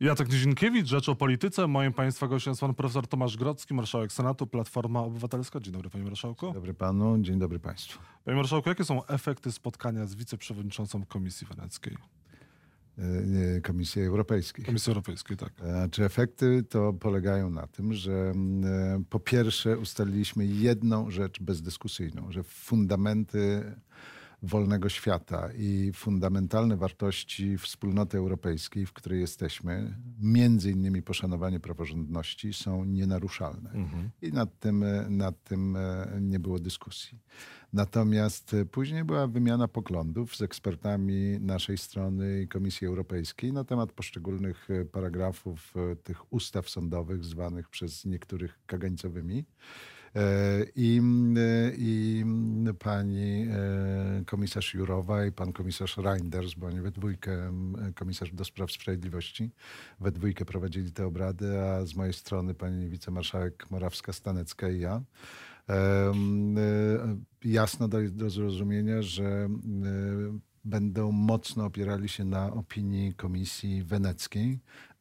Jacek Nizinkiewicz, Rzecz o Polityce. Moim Państwa gościem jest pan profesor Tomasz Grodzki, marszałek Senatu, Platforma Obywatelska. Dzień dobry, panie marszałku. Dzień dobry panu, dzień dobry państwu. Panie marszałku, jakie są efekty spotkania z wiceprzewodniczącą Komisji Weneckiej? E, Komisji Europejskiej. Komisji Europejskiej, tak. E, Czy efekty to polegają na tym, że e, po pierwsze ustaliliśmy jedną rzecz bezdyskusyjną, że fundamenty wolnego świata i fundamentalne wartości wspólnoty europejskiej, w której jesteśmy, między innymi poszanowanie praworządności, są nienaruszalne. Mhm. I nad tym, nad tym nie było dyskusji. Natomiast później była wymiana poglądów z ekspertami naszej strony i Komisji Europejskiej na temat poszczególnych paragrafów tych ustaw sądowych, zwanych przez niektórych kagańcowymi. I, i pani komisarz Jurowa i pan komisarz Reinders, bo oni we dwójkę, komisarz do spraw sprawiedliwości, we dwójkę prowadzili te obrady, a z mojej strony pani wicemarszałek Morawska-Stanecka i ja. E, jasno do, do zrozumienia, że e, będą mocno opierali się na opinii Komisji Weneckiej,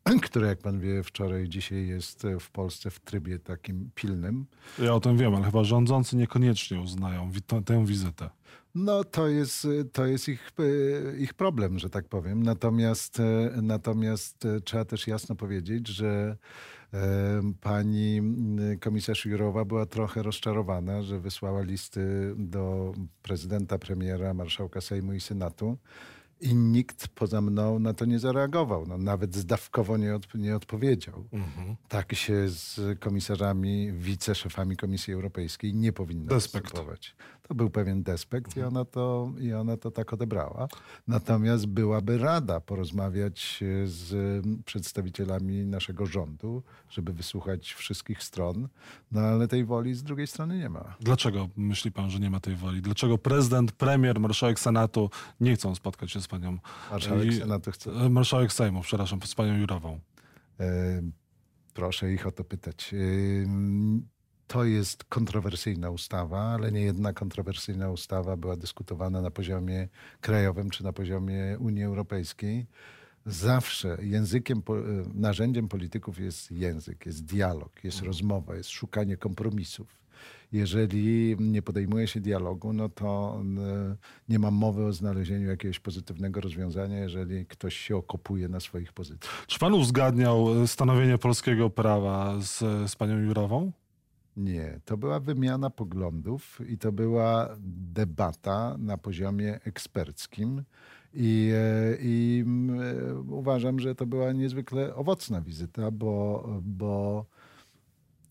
która, jak pan wie, wczoraj dzisiaj jest w Polsce w trybie takim pilnym. Ja o tym wiem, ale chyba rządzący niekoniecznie uznają tę wizytę. No to jest, to jest ich, ich problem, że tak powiem. Natomiast, natomiast trzeba też jasno powiedzieć, że pani komisarz Jurowa była trochę rozczarowana, że wysłała listy do prezydenta, premiera, marszałka Sejmu i Senatu i nikt poza mną na to nie zareagował. No, nawet zdawkowo nie, od, nie odpowiedział. Mhm. Tak się z komisarzami, wiceszefami Komisji Europejskiej nie powinno postępować. To był pewien despekt mhm. i, ona to, i ona to tak odebrała. Natomiast byłaby rada porozmawiać z przedstawicielami naszego rządu, żeby wysłuchać wszystkich stron, no ale tej woli z drugiej strony nie ma. Dlaczego myśli pan, że nie ma tej woli? Dlaczego prezydent, premier, marszałek Senatu nie chcą spotkać się z panią... Marszałek Senatu chce. E, marszałek Sejmu, przepraszam, z panią Jurową. E, proszę ich o to pytać. E, to jest kontrowersyjna ustawa, ale nie jedna kontrowersyjna ustawa była dyskutowana na poziomie krajowym czy na poziomie Unii Europejskiej. Zawsze językiem, narzędziem polityków jest język, jest dialog, jest mhm. rozmowa, jest szukanie kompromisów jeżeli nie podejmuje się dialogu, no to nie ma mowy o znalezieniu jakiegoś pozytywnego rozwiązania, jeżeli ktoś się okopuje na swoich pozycjach. Czy pan uzgadniał stanowienie polskiego prawa z, z panią Jurową? Nie, to była wymiana poglądów i to była debata na poziomie eksperckim. I, e, i e, uważam, że to była niezwykle owocna wizyta, bo, bo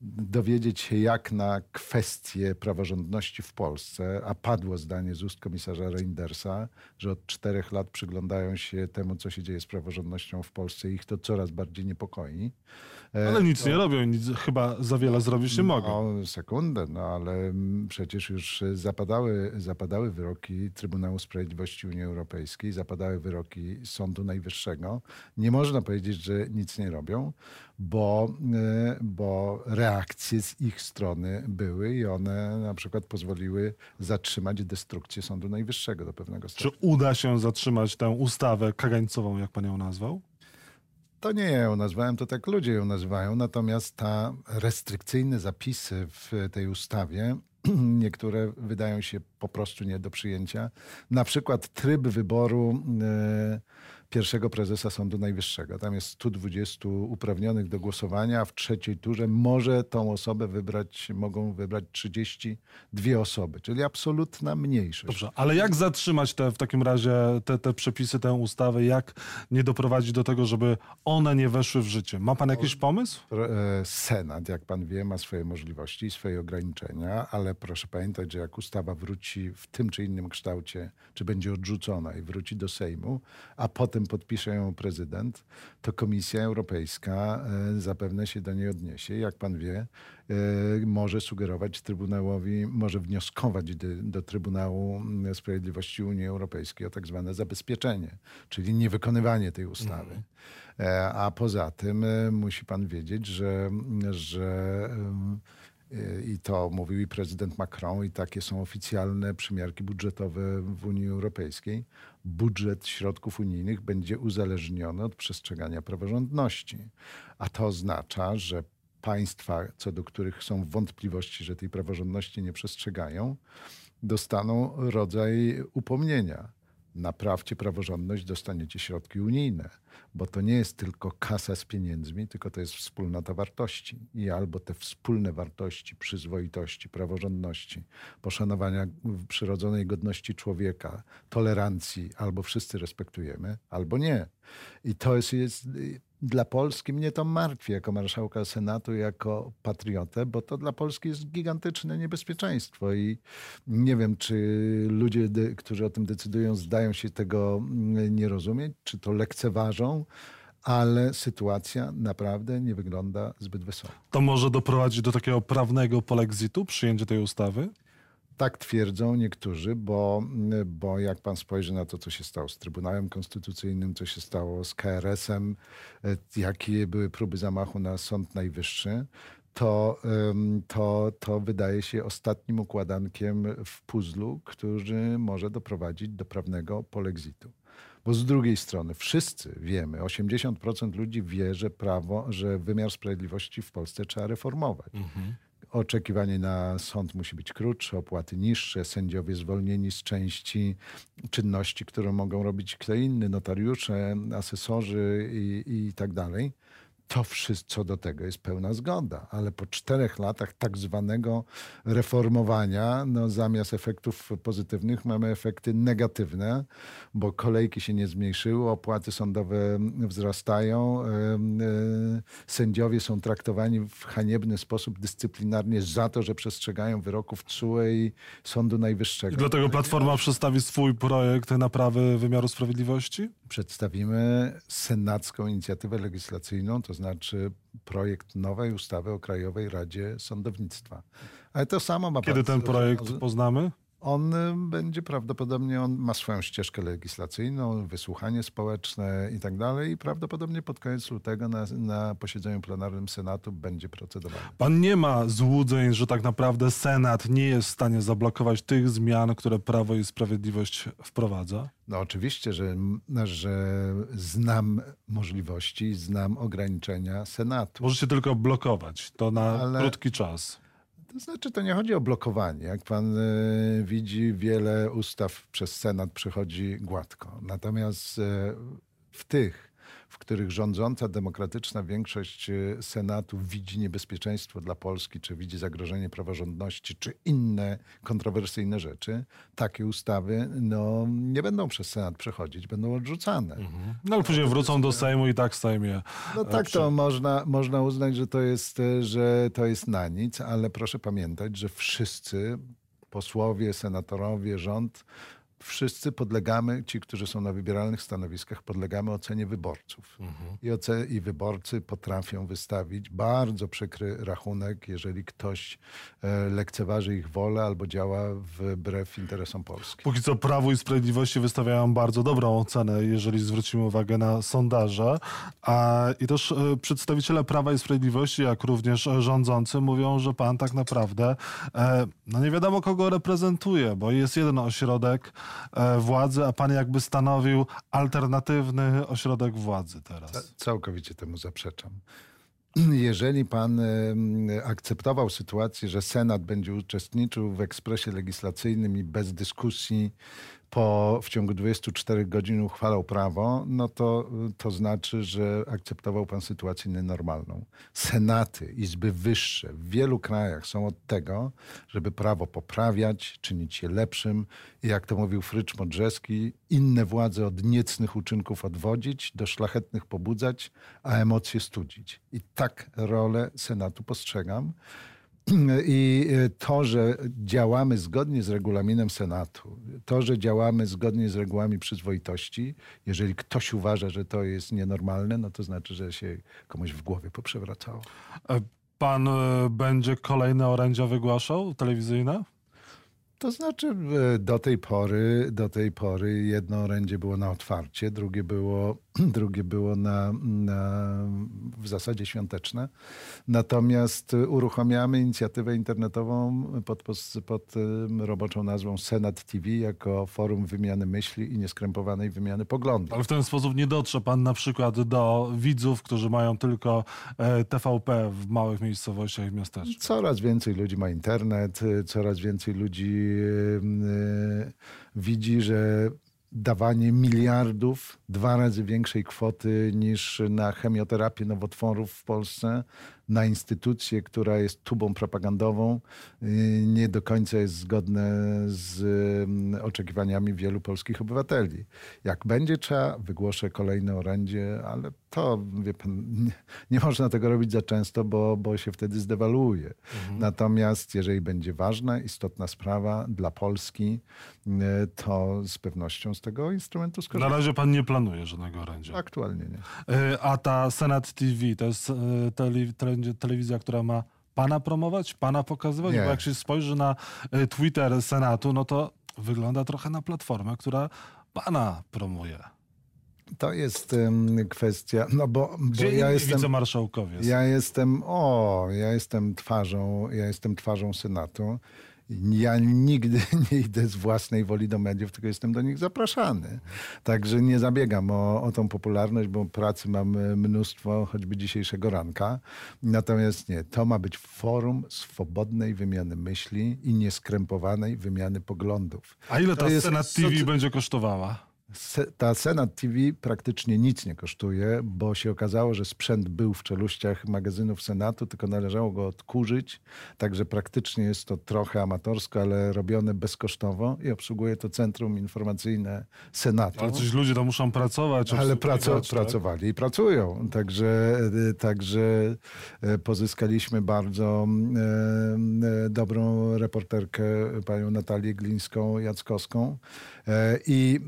dowiedzieć się, jak na kwestie praworządności w Polsce, a padło zdanie z ust komisarza Reindersa, że od czterech lat przyglądają się temu, co się dzieje z praworządnością w Polsce i ich to coraz bardziej niepokoi. E, ale nic to, nie robią, nic chyba za wiele zrobić nie mogą. No, sekundę, no ale przecież już zapadały, zapadały wyroki Trybunału Sprawiedliwości Unii Europejskiej, zapadały wyroki Sądu Najwyższego. Nie można powiedzieć, że nic nie robią, bo, e, bo reakcje z ich strony były i one na przykład pozwoliły zatrzymać destrukcję Sądu Najwyższego do pewnego stopnia. Czy uda się zatrzymać tę ustawę kagańcową, jak pan ją nazwał? To nie ja ją nazwałem, to tak ludzie ją nazywają. Natomiast ta restrykcyjne zapisy w tej ustawie niektóre wydają się po prostu nie do przyjęcia. Na przykład tryb wyboru e, pierwszego prezesa Sądu Najwyższego. Tam jest 120 uprawnionych do głosowania, a w trzeciej turze może tą osobę wybrać, mogą wybrać 32 osoby, czyli absolutna mniejszość. Dobrze, ale jak zatrzymać te, w takim razie te, te przepisy, tę ustawę? Jak nie doprowadzić do tego, żeby one nie weszły w życie? Ma pan jakiś pomysł? E, Senat, jak pan wie, ma swoje możliwości i swoje ograniczenia, ale proszę pamiętać, że jak ustawa wróci w tym czy innym kształcie, czy będzie odrzucona i wróci do Sejmu, a potem podpisze ją prezydent, to Komisja Europejska e, zapewne się do niej odniesie. Jak pan wie, e, może sugerować Trybunałowi, może wnioskować do, do Trybunału Sprawiedliwości Unii Europejskiej o tak zwane zabezpieczenie, czyli niewykonywanie tej ustawy. Mhm. A poza tym musi pan wiedzieć, że, że I to mówił i prezydent Macron, i takie są oficjalne przymiarki budżetowe w Unii Europejskiej. Budżet środków unijnych będzie uzależniony od przestrzegania praworządności. A to oznacza, że państwa, co do których są wątpliwości, że tej praworządności nie przestrzegają, dostaną rodzaj upomnienia. Naprawcie praworządność, dostaniecie środki unijne, bo to nie jest tylko kasa z pieniędzmi, tylko to jest wspólnota wartości. I albo te wspólne wartości przyzwoitości, praworządności, poszanowania przyrodzonej godności człowieka, tolerancji, albo wszyscy respektujemy, albo nie. I to jest, jest dla Polski mnie to martwi jako marszałka Senatu, jako patriotę, bo to dla Polski jest gigantyczne niebezpieczeństwo i nie wiem, czy ludzie, którzy o tym decydują, zdają się tego mm, nie rozumieć, czy to lekceważą, ale sytuacja naprawdę nie wygląda zbyt wesoło. To może doprowadzić do takiego prawnego polexitu, przyjęcie tej ustawy? Tak twierdzą niektórzy, bo, bo jak pan spojrzy na to, co się stało z Trybunałem Konstytucyjnym, co się stało z KRS-em, e, jakie były próby zamachu na Sąd Najwyższy, to, to, to wydaje się ostatnim układankiem w puzzlu, który może doprowadzić do prawnego polexitu. Bo z drugiej strony wszyscy wiemy, 80% ludzi wie, że prawo, że wymiar sprawiedliwości w Polsce trzeba reformować. Mhm oczekiwanie na sąd musi być krótsze, opłaty niższe, sędziowie zwolnieni z części czynności, które mogą robić kto inny, notariusze, asesorzy i, i tak dalej to wszystko do tego jest pełna zgoda, ale po czterech latach tak zwanego reformowania, no zamiast efektów pozytywnych mamy efekty negatywne, bo kolejki się nie zmniejszyły, opłaty sądowe wzrastają, sędziowie są traktowani w haniebny sposób dyscyplinarnie za to, że przestrzegają wyroków TSUE i Sądu Najwyższego. I dlatego Platforma przedstawi swój projekt naprawy wymiaru sprawiedliwości? Przedstawimy senacką inicjatywę legislacyjną, to znaczy projekt nowej ustawy o Krajowej Radzie Sądownictwa. Ale to samo ma Kiedy ten projekt poznamy? On będzie prawdopodobnie, on ma swoją ścieżkę legislacyjną, wysłuchanie społeczne i tak dalej i prawdopodobnie pod koniec lutego na, na posiedzeniu plenarnym Senatu będzie procedowany. Pan nie ma złudzeń, że tak naprawdę Senat nie jest w stanie zablokować tych zmian, które Prawo i Sprawiedliwość wprowadza? No oczywiście, że, że znam możliwości, znam ograniczenia Senatu. Możecie tylko blokować to na Ale... krótki czas. To znaczy, to nie chodzi o blokowanie. Jak pan y, widzi, wiele ustaw przez Senat przechodzi gładko. Natomiast y, w tych, w których rządząca demokratyczna większość y, Senatu widzi niebezpieczeństwo dla Polski, czy widzi zagrożenie praworządności, czy inne kontrowersyjne rzeczy, takie ustawy no, nie będą przez Senat przechodzić, będą odrzucane. Mhm. No ale później wrócą do Sejmu i tak Sejmie. No tak to można, można uznać, że to, jest, że to jest na nic, ale proszę pamiętać, że wszyscy posłowie, senatorowie, rząd wszyscy podlegamy, ci, którzy są na wybieralnych stanowiskach, podlegamy ocenie wyborców. Mhm. I, oce, I wyborcy potrafią wystawić bardzo przykry rachunek, jeżeli ktoś e, lekceważy ich wolę albo działa wbrew interesom Polski. Póki co Prawo i Sprawiedliwości wystawiają bardzo dobrą ocenę, jeżeli zwrócimy uwagę na sondaże. A, I też e, przedstawiciele Prawa i Sprawiedliwości, jak również rządzący, mówią, że pan tak naprawdę e, no nie wiadomo kogo reprezentuje, bo jest jeden ośrodek, władzy, a pan jakby stanowił alternatywny ośrodek władzy teraz. Całkowicie temu zaprzeczam. Jeżeli pan akceptował sytuację, że Senat będzie uczestniczył w ekspresie legislacyjnym i bez dyskusji po, w ciągu 24 godzin uchwalał prawo, no to, to znaczy, że akceptował pan sytuację nienormalną. Senaty, izby wyższe w wielu krajach są od tego, żeby prawo poprawiać, czynić je lepszym i jak to mówił Frycz Modrzewski, inne władze od niecnych uczynków odwodzić, do szlachetnych pobudzać, a emocje studzić. I tak rolę Senatu postrzegam. I e, to, że działamy zgodnie z regulaminem Senatu, to, że działamy zgodnie z regułami przyzwoitości, jeżeli ktoś uważa, że to jest nienormalne, no to znaczy, że się komuś w głowie poprzewracało. E, pan e, będzie kolejne orędzia wygłaszał telewizyjne? To znaczy do tej pory, do tej pory jedno orędzie było na otwarcie, drugie było, drugie było na, na w zasadzie świąteczne. Natomiast uruchamiamy inicjatywę internetową pod, pod roboczą nazwą Senat TV jako forum wymiany myśli i nieskrępowanej wymiany poglądów. Ale w ten sposób nie dotrze pan na przykład do widzów, którzy mają tylko e, TVP w małych miejscowościach i miasteczkach. Coraz więcej ludzi ma internet, coraz więcej ludzi widzi, że dawanie miliardów, dwa razy większej kwoty niż na chemioterapię nowotworów w Polsce, na instytucję, która jest tubą propagandową, y, nie do końca jest zgodne z mm, oczekiwaniami wielu polskich obywateli. Jak będzie trzeba, wygłoszę kolejne orędzie, ale to, wie pan, nie, nie można tego robić za często, bo, bo się wtedy zdewaluuje. Mhm. Natomiast jeżeli będzie ważna, istotna sprawa dla Polski, y, to z pewnością z tego instrumentu skorzystam. Na razie pan nie planuje żadnego orędzia. Aktualnie nie. Y, a ta Senat TV to jest tele, tele, będzie telewizja, która ma pana promować, pana pokazywać? Nie. Bo jak się spojrzy na y, Twitter Senatu, no to wygląda trochę na platformę, która pana promuje. To jest um, kwestia, no bo, bo ja jestem wicemarszałkowie. Ja jestem, o, ja jestem twarzą, ja jestem twarzą Senatu. Ja nigdy nie idę z własnej woli do mediów, tylko jestem do nich zapraszany. Także nie zabiegam o, o tą popularność, bo pracy mam mnóstwo, choćby dzisiejszego ranka. Natomiast nie, to ma być forum swobodnej wymiany myśli i nieskrępowanej wymiany poglądów. A ile to ta scena TV będzie kosztowała? Ta Senat TV praktycznie nic nie kosztuje, bo się okazało, że sprzęt był w czeluściach magazynów Senatu, tylko należało go odkurzyć. Także praktycznie jest to trochę amatorsko, ale robione bezkosztowo i obsługuje to Centrum Informacyjne Senatu. Ale coś ludzie tam muszą pracować. Ale praco tak? pracowali i pracują. Także, także e, pozyskaliśmy bardzo e, dobrą reporterkę, panią Natalię Glińską-Jackowską e, i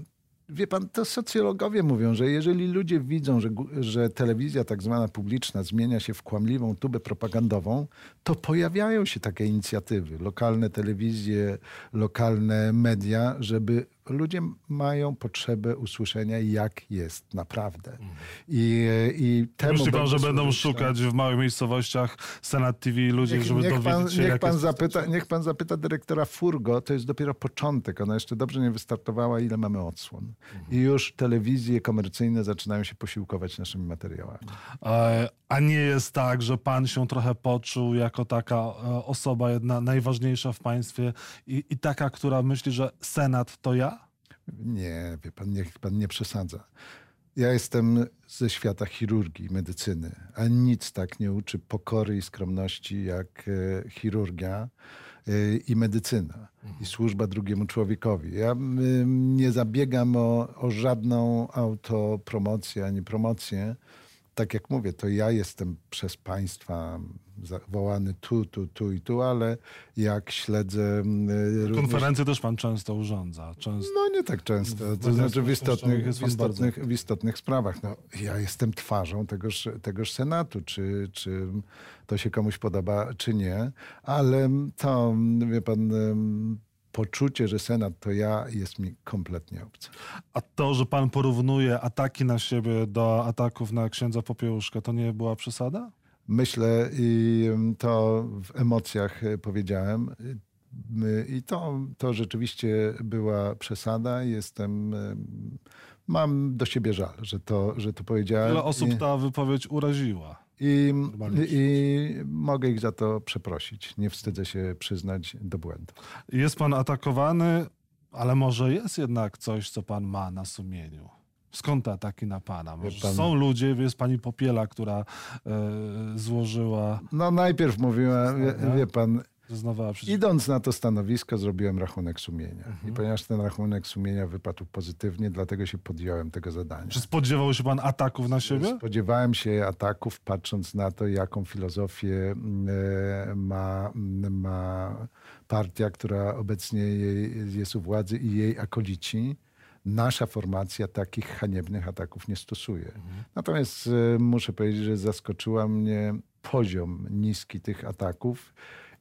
Wie pan, to socjologowie mówią, że jeżeli ludzie widzą, że, że telewizja tak zwana publiczna zmienia się w kłamliwą tubę propagandową, to pojawiają się takie inicjatywy, lokalne telewizje, lokalne media, żeby ludzie mają potrzebę usłyszenia, jak jest naprawdę. Mhm. I, i temu Myśli pan, że będą szukać w małych miejscowościach Senat TV ludzi, niech, żeby niech pan, się, niech pan, zapyta, niech pan zapyta dyrektora Furgo, to jest dopiero początek. Ona jeszcze dobrze nie wystartowała, ile mamy odsłon. Mhm. I już telewizje komercyjne zaczynają się posiłkować naszymi materiałami. A nie jest tak, że pan się trochę poczuł jako taka e, osoba jedna najważniejsza w państwie i, i taka, która myśli, że Senat to ja? Nie, wie pan, niech pan nie przesadza. Ja jestem ze świata chirurgii, medycyny, a nic tak nie uczy pokory i skromności jak e, chirurgia e, i medycyna i służba drugiemu człowiekowi. Ja nie zabiegam o, o żadną autopromocję ani promocję tak jak mówię, to ja jestem przez państwa wołany tu, tu, tu i tu, ale jak śledzę... Również... Konferencje też pan często urządza. Często... No nie tak często, to znaczy w istotnych, w istotnych, w istotnych sprawach. No, ja jestem twarzą tegoż, tegoż Senatu, czy, czy to się komuś podoba, czy nie, ale to, wie pan poczucie, że Senat to ja, jest mi kompletnie obce. A to, że pan porównuje ataki na siebie do ataków na księdza Popiełuszka, to nie była przesada? Myślę i to w emocjach e, powiedziałem. I to, to rzeczywiście była przesada. Jestem, mam do siebie żal, że to, że to powiedziałem. Wiele osób ta wypowiedź uraziła. I, I, mogę ich za to przeprosić. Nie wstydzę się przyznać do błędu. Jest pan atakowany, ale może jest jednak coś, co pan ma na sumieniu. Skąd te ataki na pana? Może pan... Są ludzie, jest pani Popiela, która e, złożyła. No najpierw mówiła, wie, wie pan, Idąc na to stanowisko, zrobiłem rachunek sumienia. Mhm. I ponieważ ten rachunek sumienia wypadł pozytywnie, dlatego się podjąłem tego zadania. Czy spodziewał się pan ataków na siebie? Spodziewałem się ataków, patrząc na to, jaką filozofię e, ma, ma partia, która obecnie jest u władzy i jej akolici nasza formacja takich haniebnych ataków nie stosuje. Mhm. Natomiast e, muszę powiedzieć, że zaskoczyła mnie poziom niski tych ataków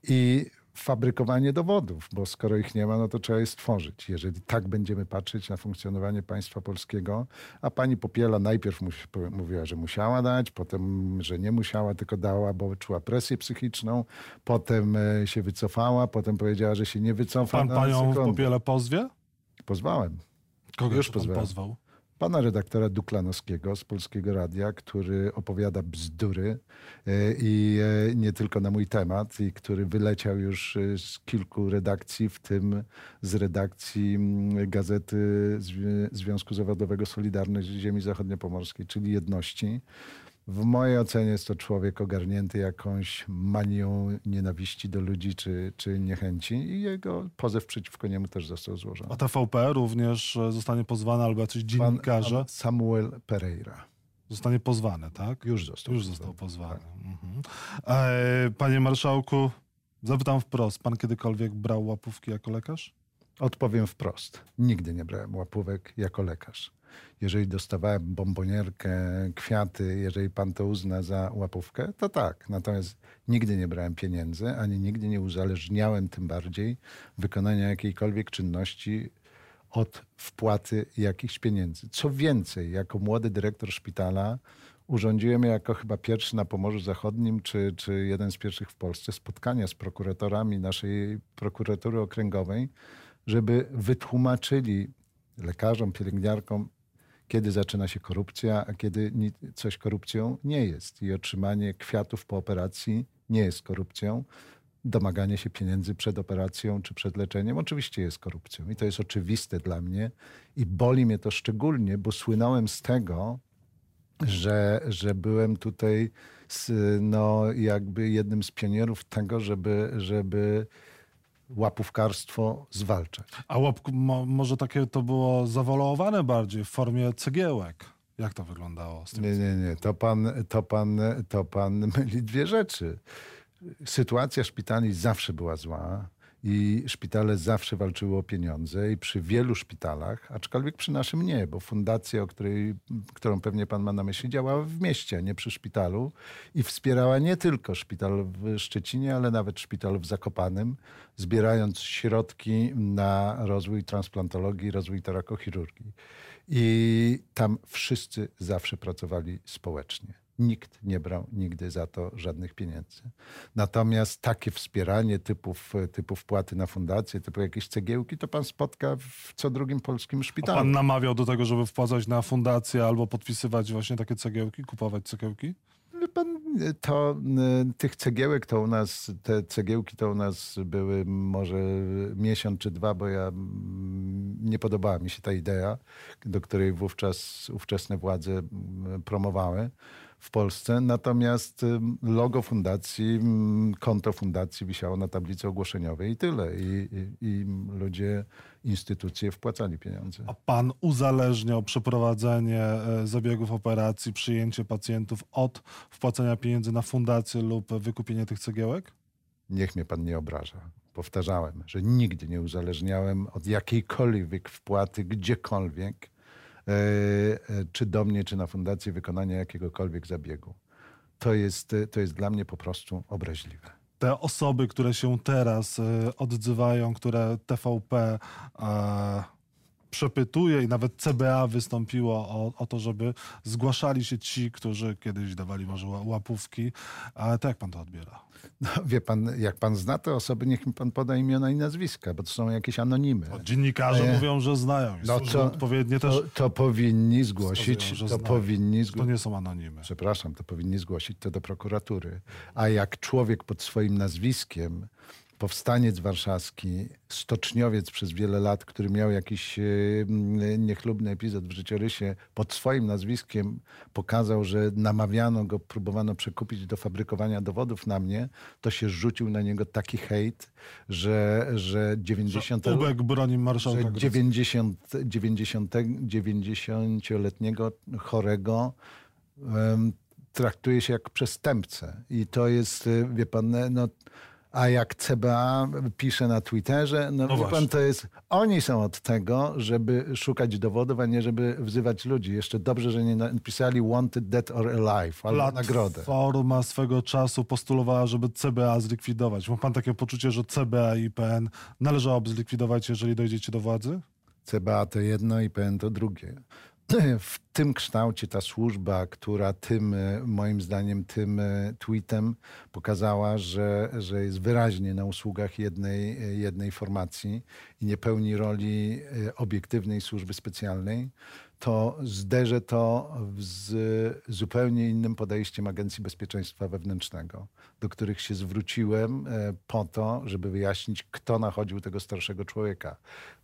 i fabrykowanie dowodów, bo skoro ich nie ma, no to trzeba je stworzyć. Jeżeli tak będziemy patrzeć na funkcjonowanie państwa polskiego, a pani Popiela najpierw mówiła, że musiała dać, potem, że nie musiała, tylko dała, bo czuła presję psychiczną, potem e, się wycofała, potem powiedziała, że się nie wycofa. Pan panią sekundę. Popielę pozwie? Pozwałem. Kogo Już pozwałem. pozwał? Pana redaktora Duklanowskiego z Polskiego Radia, który opowiada bzdury e, i e, nie tylko na mój temat, i który wyleciał już e, z kilku redakcji, w tym z redakcji mm, Gazety Związku Zawodowego Solidarność Ziemi Zachodniopomorskiej, czyli Jedności. W mojej ocenie jest to człowiek ogarnięty jakąś manią nienawiści do ludzi czy, czy niechęci i jego pozew przeciwko niemu też został złożony. A TVP również e, zostanie pozwany albo jacyś dziennikarze? Pan Samuel Pereira. Zostanie pozwany, tak? Już został. Już został pozwany. Tak. Mhm. E, panie marszałku, zapytam wprost. Pan kiedykolwiek brał łapówki jako lekarz? Odpowiem wprost. Nigdy nie brałem łapówek jako lekarz jeżeli dostawałem bombonierkę, kwiaty, jeżeli pan to uzna za łapówkę, to tak. Natomiast nigdy nie brałem pieniędzy, ani nigdy nie uzależniałem tym bardziej wykonania jakiejkolwiek czynności od wpłaty jakichś pieniędzy. Co więcej, jako młody dyrektor szpitala urządziłem jako chyba pierwszy na Pomorzu Zachodnim, czy, czy jeden z pierwszych w Polsce, spotkania z prokuratorami naszej prokuratury okręgowej, żeby wytłumaczyli lekarzom, pielęgniarkom, kiedy zaczyna się korupcja, a kiedy coś korupcją nie jest. I otrzymanie kwiatów po operacji nie jest korupcją. Domaganie się pieniędzy przed operacją czy przed leczeniem oczywiście jest korupcją. I to jest oczywiste dla mnie. I boli mnie to szczególnie, bo słynąłem z tego, że, że byłem tutaj z, no, jakby jednym z pionierów tego, żeby, żeby łapówkarstwo zwalczać. A łapku, mo, może takie to było zawolowane bardziej w formie cegiełek? Jak to wyglądało? nie, nie, nie. To pan, to, pan, to pan myli dwie rzeczy. Sytuacja szpitali zawsze była zła i szpitale zawsze walczyły o pieniądze i przy wielu szpitalach, aczkolwiek przy naszym nie, bo fundacja, o której, którą pewnie pan ma na myśli, działała w mieście, a nie przy szpitalu i wspierała nie tylko szpital w Szczecinie, ale nawet szpital w Zakopanym, zbierając środki na rozwój transplantologii, rozwój terakochirurgii. I tam wszyscy zawsze pracowali społecznie. Nikt nie brał nigdy za to żadnych pieniędzy. Natomiast takie wspieranie typów, typu wpłaty na fundację, typu jakieś cegiełki, to pan spotka w co drugim polskim szpitalu. A pan namawiał do tego, żeby wpłacać na fundację albo podpisywać właśnie takie cegiełki, kupować cegiełki? Pan, to tych cegiełek to u nas, te cegiełki to u nas były może miesiąc czy dwa, bo ja nie podobała mi się ta idea, do której wówczas ówczesne władze promowały w Polsce. Natomiast logo fundacji, konto fundacji wisiało na tablicy ogłoszeniowej i tyle. I, i, i ludzie, instytucje wpłacali pieniądze. A pan uzależniał przeprowadzenie e, zabiegów operacji, przyjęcie pacjentów od wpłacenia pieniędzy na fundację lub wykupienie tych cegiełek? Niech mnie pan nie obraża. Powtarzałem, że nigdy nie uzależniałem od jakiejkolwiek wpłaty gdziekolwiek E, e, czy do mnie, czy na fundację wykonania jakiegokolwiek zabiegu. To jest, to jest dla mnie po prostu obraźliwe. Te osoby, które się teraz odzywają, które TVP przepytuje i nawet CBA wystąpiło o, o, to, żeby zgłaszali się ci, którzy kiedyś dawali może łapówki. A to jak pan to odbiera? No, wie pan, jak pan zna te osoby, niech mi pan poda imiona i nazwiska, bo to są jakieś anonimy. No, dziennikarze e... mówią, że znają. No to, odpowiednie też. To, to powinni zgłosić. to znają. powinni zgłosić. To nie są anonimy. Przepraszam, to powinni zgłosić to do prokuratury. A jak człowiek pod swoim nazwiskiem powstaniec warszawski, stoczniowiec przez wiele lat, który miał jakiś e, niechlubny epizod w życiorysie, pod swoim nazwiskiem pokazał, że namawiano go, próbowano przekupić do fabrykowania dowodów na mnie, to się rzucił na niego taki hejt, że, że 90... Że Ubek broni marszałka że 90, 90, 90-letniego chorego um, traktuje się jak przestępcę. I to jest, e, wie pan, no A jak CBA pisze na Twitterze, no, No pan, to jest, oni są od tego, żeby szukać dowodów, a nie żeby wzywać ludzi. Jeszcze dobrze, że nie napisali wanted dead or alive, albo nagrodę. Platforma swego czasu postulowała, żeby CBA zlikwidować. Ma pan takie poczucie, że CBA i IPN należałoby zlikwidować, jeżeli dojdziecie do władzy? CBA to jedno i PN to drugie. W tym kształcie ta służba, która tym, e, moim zdaniem, tym e, tweetem pokazała, że, że jest wyraźnie na usługach jednej, e, jednej formacji i nie pełni roli obiektywnej służby specjalnej, to zderzę to z zupełnie innym podejściem Agencji Bezpieczeństwa Wewnętrznego, do których się zwróciłem po to, żeby wyjaśnić, kto nachodził tego starszego człowieka.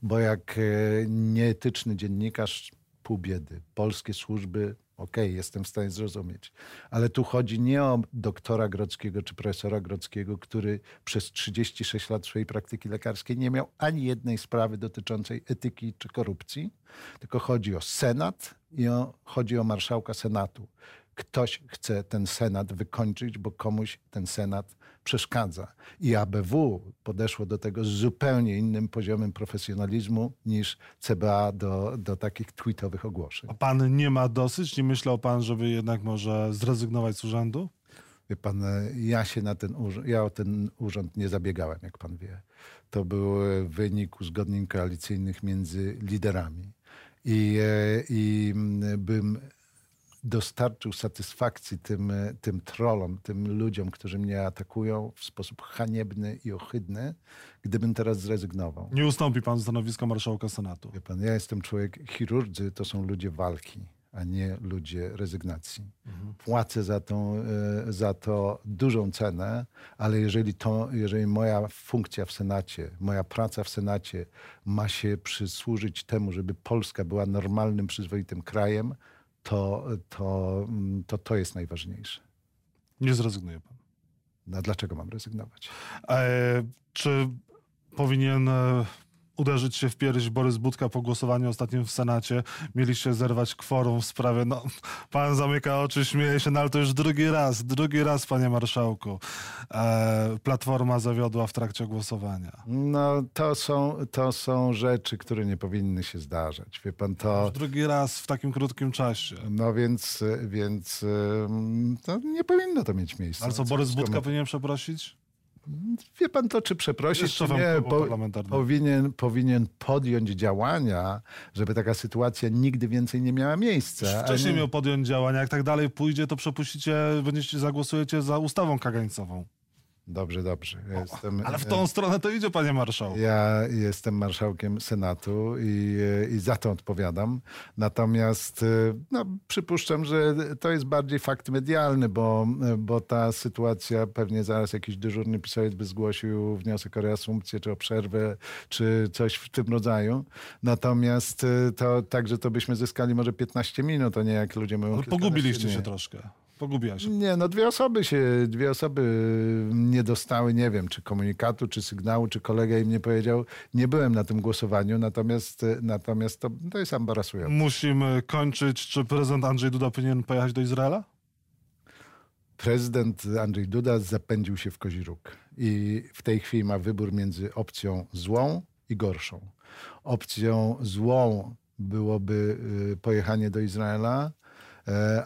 Bo jak nieetyczny dziennikarz, pół biedy, polskie służby, okej, jestem w stanie zrozumieć. Ale tu chodzi nie o doktora Grodzkiego czy profesora Grodzkiego, który przez 36 lat swojej praktyki lekarskiej nie miał ani jednej sprawy dotyczącej etyki czy korupcji, tylko chodzi o Senat i o, chodzi o marszałka Senatu. Ktoś chce ten Senat wykończyć, bo komuś ten Senat przeszkadza. I ABW podeszło do tego z zupełnie innym poziomem profesjonalizmu niż CBA do, do takich tweetowych ogłoszeń. A pan nie ma dosyć? Nie myślał pan, żeby jednak może zrezygnować z urzędu? Wie pan, e, ja się na ten urząd, ja o ten urząd nie zabiegałem, jak pan wie. To był e, wynik uzgodnień koalicyjnych między liderami. I, e, i mm, bym dostarczył satysfakcji tym, e, tym trollom, tym ludziom, którzy mnie atakują w sposób haniebny i ohydny, gdybym teraz zrezygnował. Nie ustąpi pan stanowiska marszałka Senatu. Wie pan, ja jestem człowiek, chirurdzy to są ludzie walki, a nie ludzie rezygnacji. Płacę za, tą, e, za to dużą cenę, ale jeżeli, to, jeżeli moja funkcja w Senacie, moja praca w Senacie ma się przysłużyć temu, żeby Polska była normalnym, przyzwoitym krajem, to to, to, to jest najważniejsze. Nie zrezygnuje pan. No, dlaczego mam rezygnować? E, czy powinien e, uderzyć się w pierś Borys Budka po głosowaniu ostatnim w Senacie? Mieliście zerwać kworum w sprawie... No, pan zamyka oczy, śmieje się, no ale to już drugi raz, drugi raz, panie marszałku. E, Platforma zawiodła w trakcie głosowania. No, to są, to są rzeczy, które nie powinny się zdarzać. Wie pan, to... Już drugi raz w takim krótkim czasie. No więc, więc to nie powinno to mieć miejsca. Ale co, Borys Budka powinien przeprosić? Wie pan to, czy przeprosić, czy nie, po, powinien, powinien podjąć działania, żeby taka sytuacja nigdy więcej nie miała miejsca. a Wcześniej nie- miał podjąć działania. Jak tak dalej pójdzie, to przepuścicie, będziecie, zagłosujecie za ustawą kagańcową. Dobrze, dobrze. Ja Jestem, Ale w tą stronę to idzie, panie marszałku. Ja jestem marszałkiem Senatu i, i za to odpowiadam. Natomiast y, no, przypuszczam, że to jest bardziej fakt medialny, bo, bo ta sytuacja pewnie zaraz jakiś dyżurny pisawiec by zgłosił wniosek o reasumpcję, czy o przerwę, czy coś w tym rodzaju. Natomiast to także to byśmy zyskali może 15 minut, a nie jak ludzie mówią. Kilkanaście pogubiliście się troszkę. Pogubiła się. Nie, no dwie osoby się, dwie osoby nie dostały, nie wiem, czy komunikatu, czy sygnału, czy kolega im nie powiedział. Nie byłem na tym głosowaniu, natomiast, natomiast to, to jest embarasujące. Musimy kończyć. Czy prezydent Andrzej Duda powinien pojechać do Izraela? Prezydent Andrzej Duda zapędził się w kozi róg i w tej chwili ma wybór między opcją złą i gorszą. Opcją złą byłoby y, pojechanie do Izraela,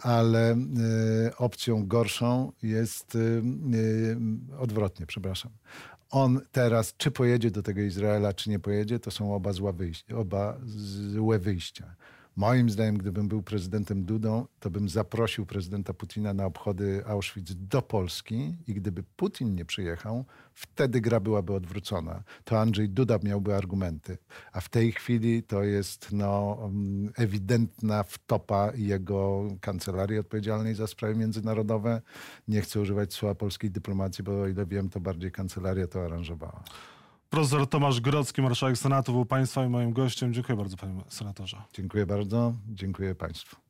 ale y, opcją gorszą jest y, odwrotnie, przepraszam. On teraz, czy pojedzie do tego Izraela, czy nie pojedzie, to są oba, zła wyjścia, oba złe wyjścia. Moim zdaniem, gdybym był prezydentem Dudą, to bym zaprosił prezydenta Putina na obchody Auschwitz do Polski i gdyby Putin nie przyjechał, wtedy gra byłaby odwrócona. To Andrzej Duda miałby argumenty. A w tej chwili to jest no, mm, ewidentna wtopa jego kancelarii odpowiedzialnej za sprawy międzynarodowe. Nie chcę używać słowa polskiej dyplomacji, bo o ile wiem, to bardziej kancelaria to aranżowała. Profesor Tomasz Grodzki, marszałek Senatu, był państwa i moim gościem. Dziękuję bardzo, panie senatorze. Dziękuję bardzo. Dziękuję Państwu.